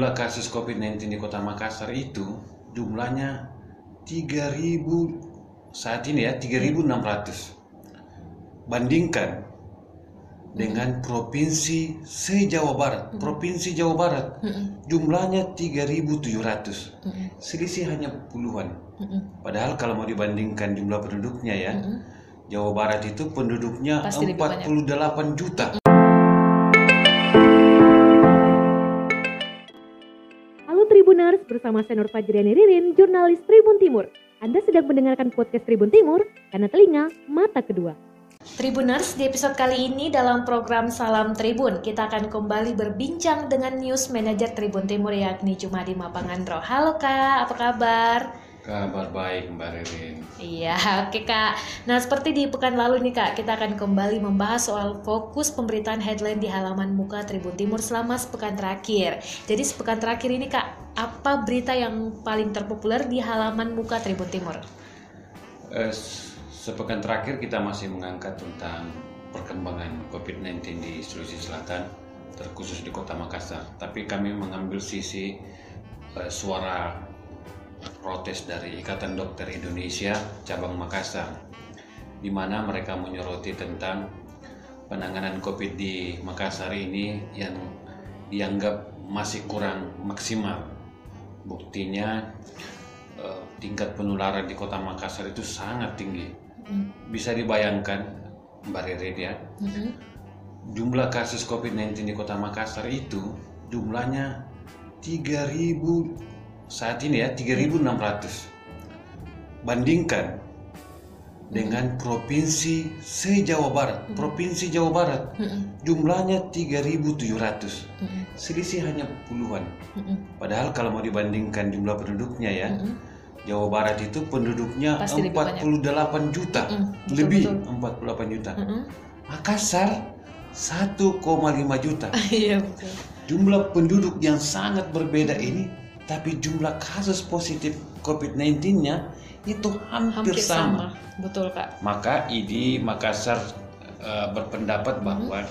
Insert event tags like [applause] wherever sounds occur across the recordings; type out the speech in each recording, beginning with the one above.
jumlah kasus COVID-19 di Kota Makassar itu jumlahnya 3000 saat ini ya 3600. Bandingkan dengan provinsi se-Jawa Barat. Provinsi Jawa Barat jumlahnya 3700. Selisih hanya puluhan. Padahal kalau mau dibandingkan jumlah penduduknya ya, Jawa Barat itu penduduknya Pasti lebih 48 juta. Bersama Senor Fajriani Ririn, jurnalis Tribun Timur. Anda sedang mendengarkan podcast Tribun Timur karena telinga mata kedua. Tribuners, di episode kali ini dalam program Salam Tribun, kita akan kembali berbincang dengan News Manager Tribun Timur yakni Jumadi Mapangandro. Halo Kak, apa kabar? Kabar baik Mbak Ririn. Iya, oke Kak. Nah, seperti di pekan lalu nih Kak, kita akan kembali membahas soal fokus pemberitaan headline di halaman muka Tribun Timur selama sepekan terakhir. Jadi sepekan terakhir ini Kak, apa berita yang paling terpopuler di halaman muka Tribun Timur? Eh, sepekan terakhir kita masih mengangkat tentang perkembangan COVID-19 di Sulawesi Selatan, terkhusus di Kota Makassar. Tapi kami mengambil sisi eh, suara protes dari Ikatan Dokter Indonesia cabang Makassar, di mana mereka menyoroti tentang penanganan COVID di Makassar ini yang dianggap masih kurang maksimal. Buktinya eh, tingkat penularan di Kota Makassar itu sangat tinggi. Bisa dibayangkan, Mbak Ririn ya, Mhm. jumlah kasus COVID-19 di Kota Makassar itu jumlahnya 3000 saat ini ya 3600. Bandingkan dengan provinsi se-Jawa Barat. Provinsi Jawa Barat Mhm. jumlahnya 3700. Mhm. Selisih hanya puluhan. Mhm. Padahal kalau mau dibandingkan jumlah penduduknya ya, Mhm. Jawa Barat itu penduduknya Pasti lebih 48 juta. Mhm, betul, Lebih betul. 48 juta. Mhm. Makassar 1,5 juta. [laughs] Iya betul. Jumlah penduduk yang sangat berbeda ini, tapi jumlah kasus positif COVID-19-nya itu hampir, Hampir sama. sama. Betul Kak. Maka ID Makassar eh, berpendapat bahwa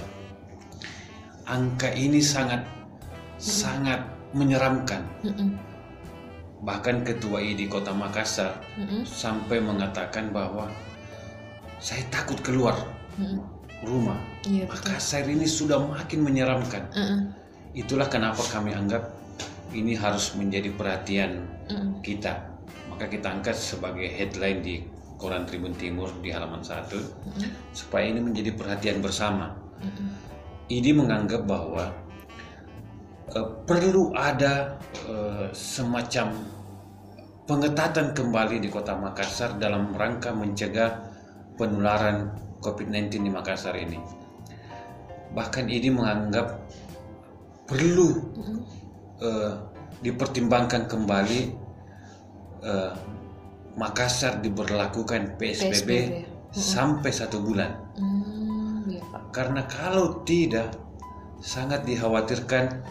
angka ini sangat sangat menyeramkan. Mhm. Bahkan Ketua ID Kota Makassar Mhm. sampai mengatakan bahwa saya takut keluar Mhm. rumah. Betul. Makassar ini sudah makin menyeramkan. Mhm. Itulah kenapa kami anggap ini harus menjadi perhatian Mhm. kita. Maka kita angkat sebagai headline di Koran Tribun Timur di halaman 1 Mhm. supaya ini menjadi perhatian bersama. Mhm. Ini menganggap bahwa eh, perlu ada eh, semacam pengetatan kembali di Kota Makassar dalam rangka mencegah penularan COVID-19 di Makassar ini. Bahkan ini menganggap perlu eh, dipertimbangkan kembali eh, Makassar diberlakukan PSBB, PSBB. sampai satu bulan. Iya Pak. Karena kalau tidak, sangat dikhawatirkan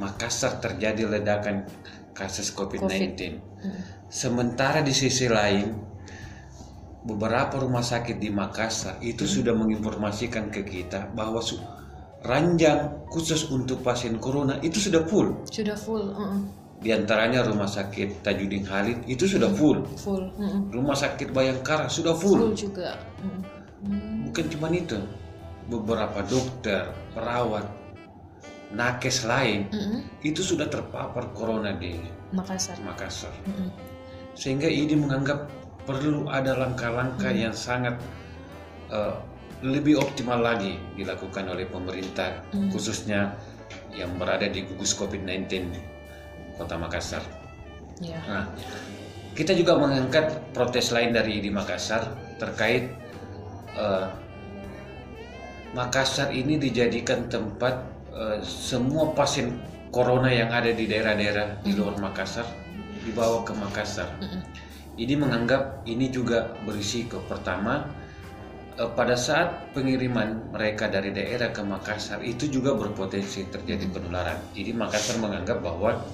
Makassar terjadi ledakan kasus COVID-19. Mhm. Sementara di sisi lain, beberapa rumah sakit di Makassar itu sudah menginformasikan ke kita bahwa ranjang khusus untuk pasien corona itu sudah full. Sudah full. Mhm. Di antaranya rumah sakit Tajudin Khalid itu sudah full. Full. Mhm. Rumah sakit Bayangkara sudah Full full. juga. Hmm. Bukan cuma itu, beberapa dokter, perawat, nakes lain Mhm. itu sudah terpapar corona di Makassar. Makassar. Mhm. Sehingga ini menganggap perlu ada langkah-langkah yang sangat eh, lebih optimal lagi dilakukan oleh pemerintah, Hmm. khususnya yang berada di gugus COVID-19 Kota Makassar. Ya. Nah, kita juga mengangkat protes lain dari di Makassar terkait eh, Makassar ini dijadikan tempat eh, semua pasien corona yang ada di daerah-daerah di luar Makassar dibawa ke Makassar. Mhm. Ini menganggap ini juga berisiko. Pertama, eh, pada saat pengiriman mereka dari daerah ke Makassar itu juga berpotensi terjadi penularan. Jadi Makassar menganggap bahwa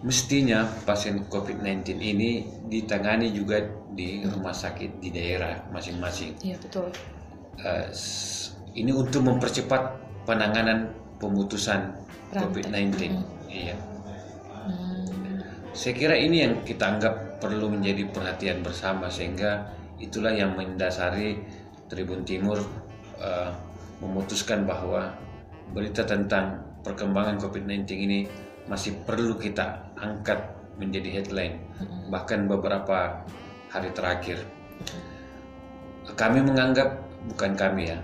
mestinya pasien COVID-19 ini ditangani juga di rumah sakit di daerah masing-masing. Iya betul. S- ini untuk mempercepat penanganan pemutusan Rantai. COVID-19. Mm. Iya. Hmm. Saya kira ini yang kita anggap perlu menjadi perhatian bersama sehingga itulah yang mendasari Tribun Timur eh, memutuskan bahwa berita tentang perkembangan COVID-19 ini masih perlu kita angkat menjadi headline bahkan beberapa hari terakhir. Kami menganggap bukan kami ya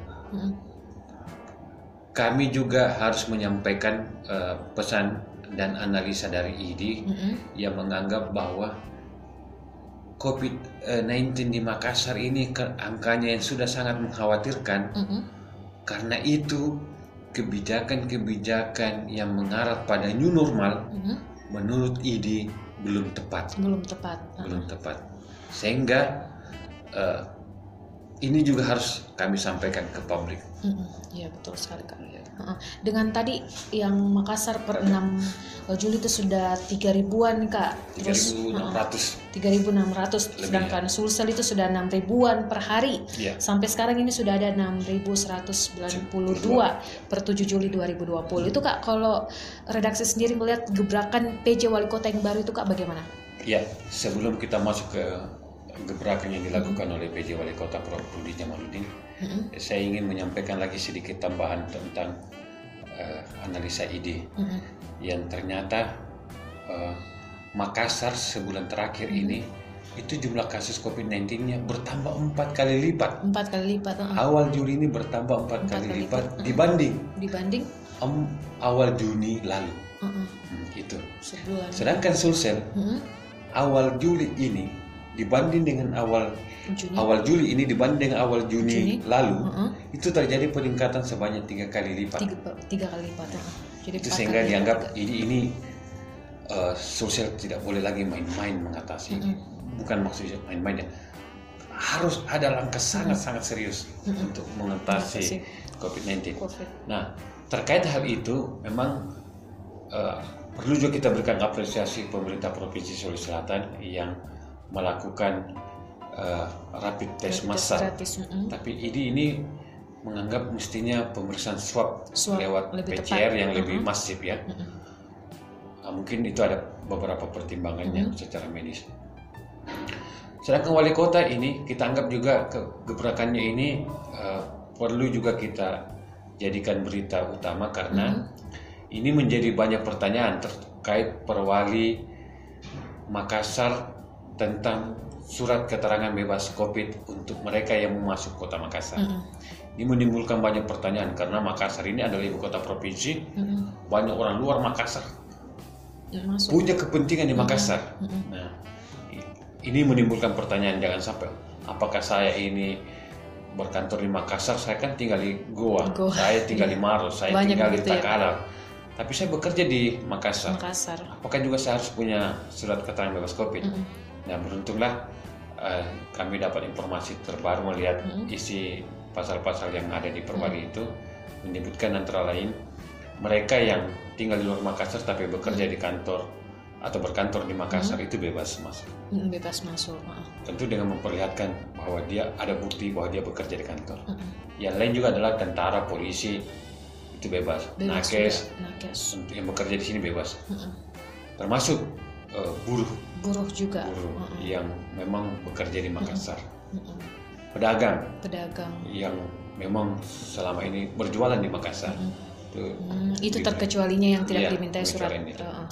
kami juga harus menyampaikan eh, pesan dan analisa dari ID yang menganggap bahwa COVID-19 di Makassar ini angkanya yang sudah sangat mengkhawatirkan. Mm-mm. karena itu kebijakan-kebijakan yang mengarah pada new normal Mm-mm. Menurut ID belum tepat. Belum tepat. Belum tepat. Sehingga eh, ini juga harus kami sampaikan ke publik. Iya betul sekali kak. Heeh. Dengan tadi yang Makassar per 6 Juli itu sudah 3 ribuan kak. Terus 3.600 3.600 sedangkan Sulsel itu sudah 6 ribuan per hari. ya Sampai sekarang ini sudah ada 6.192 per 7 Juli 2020. Itu kak kalau redaksi sendiri melihat gebrakan PJ Wali Kota yang baru itu kak bagaimana? Ya, sebelum kita masuk ke gebrakan yang dilakukan oleh PJ Wali Kota Prof. Budi Jamaluddin, Mm-mm. saya ingin menyampaikan lagi sedikit tambahan tentang eh, analisa ide Mm-mm. yang ternyata eh, Makassar sebulan terakhir ini itu jumlah kasus COVID-19-nya bertambah empat kali lipat. Empat kali lipat heeh. Awal Juli ini bertambah empat kali kali lipat lipat. dibanding dibanding em, awal Juni lalu. heeh, Hmm, itu. sebulan. Sedangkan Sulsel Mm-mm. awal Juli ini dibanding dengan awal Juni. awal Juli ini dibanding dengan awal Juni, Juni. lalu Heeh. itu terjadi peningkatan sebanyak tiga kali lipat. tiga, tiga kali lipat heeh. Jadi itu sehingga kali dianggap ini ini eh, sosial tidak boleh lagi main-main mengatasi. Mm-mm. Bukan maksudnya main-main ya. Harus ada langkah sangat-sangat serius Mm-mm. untuk mengatasi Mengatasi COVID-19. COVID. Nah, terkait hal itu memang eh, perlu juga kita berikan apresiasi pemerintah Provinsi Sulawesi Selatan yang melakukan eh, rapid test massal. mm-mm. Tapi ini ini menganggap mestinya pemeriksaan swab, Swab lewat lebih PCR tepat. yang lebih Mm-mm. masif ya. Mm-mm. Nah, mungkin itu ada beberapa pertimbangannya Mm-hmm. secara medis. Sedangkan wali kota ini kita anggap juga ke- gebrakannya ini eh, perlu juga kita jadikan berita utama karena Mm-hmm. ini menjadi banyak pertanyaan terkait perwali Makassar tentang surat keterangan bebas COVID untuk mereka yang mau masuk kota Makassar. Mm-mm. Ini menimbulkan banyak pertanyaan karena Makassar ini adalah ibu kota provinsi, Mm-mm. banyak orang luar Makassar Masuk. punya kepentingan di Makassar. Mm-mm. Nah, i- ini menimbulkan pertanyaan jangan sampai apakah saya ini berkantor di Makassar, saya kan tinggal di Goa, Goa. [laughs] saya tinggal di Maros, saya Banyak tinggal di begitu ya. Takalar. Tapi saya bekerja di Makassar. Makassar. Apakah juga saya harus punya surat keterangan bebas COVID? Mm-mm. Nah, beruntunglah eh, kami dapat informasi terbaru melihat Mm-mm. isi pasal-pasal yang ada di Perwali itu menyebutkan antara lain mereka yang tinggal di luar Makassar tapi bekerja di kantor atau berkantor di Makassar itu bebas masuk. Mm, bebas masuk. heeh. Tentu dengan memperlihatkan bahwa dia ada bukti bahwa dia bekerja di kantor. Mm-mm. Yang lain juga adalah tentara, polisi itu bebas. Bebas Nakes. Nakes. yang bekerja di sini bebas. Mm-mm. Termasuk eh, buruh, Buruh juga. buruh Heeh. yang memang bekerja di Makassar. Mm-mm. Pedagang Pedagang. yang memang selama ini berjualan di Makassar. Mm. Itu Hmm, itu terkecualinya yang tidak Iya, dimintai surat. Heeh.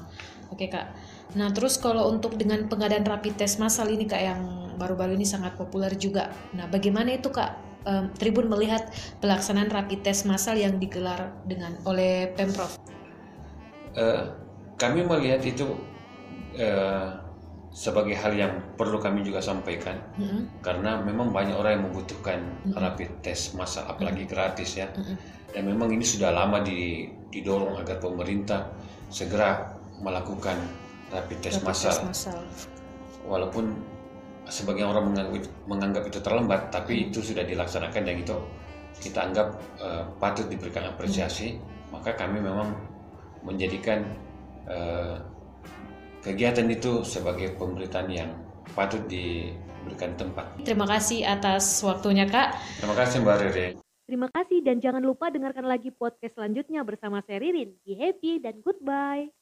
Oke kak. Nah terus kalau untuk dengan pengadaan rapid test massal ini kak yang baru-baru ini sangat populer juga. Nah bagaimana itu kak em, Tribun melihat pelaksanaan rapid test massal yang digelar dengan oleh pemprov? Eh, kami melihat itu eh, sebagai hal yang perlu kami juga sampaikan Mm-mm. karena memang banyak orang yang membutuhkan Mm-mm. rapid test massal apalagi gratis ya. Mm-mm. Dan memang ini sudah lama di- didorong agar pemerintah segera melakukan rapid test Rapid massal. test massal. walaupun sebagian orang menganggap, menganggap itu terlambat, tapi itu sudah dilaksanakan dan itu kita anggap eh, patut diberikan apresiasi. Maka kami memang menjadikan eh, kegiatan itu sebagai pemberitaan yang patut diberikan tempat. Terima kasih atas waktunya kak. Terima kasih Mbak Rere. Terima kasih dan jangan lupa dengarkan lagi podcast selanjutnya bersama saya Ririn. Be happy dan goodbye.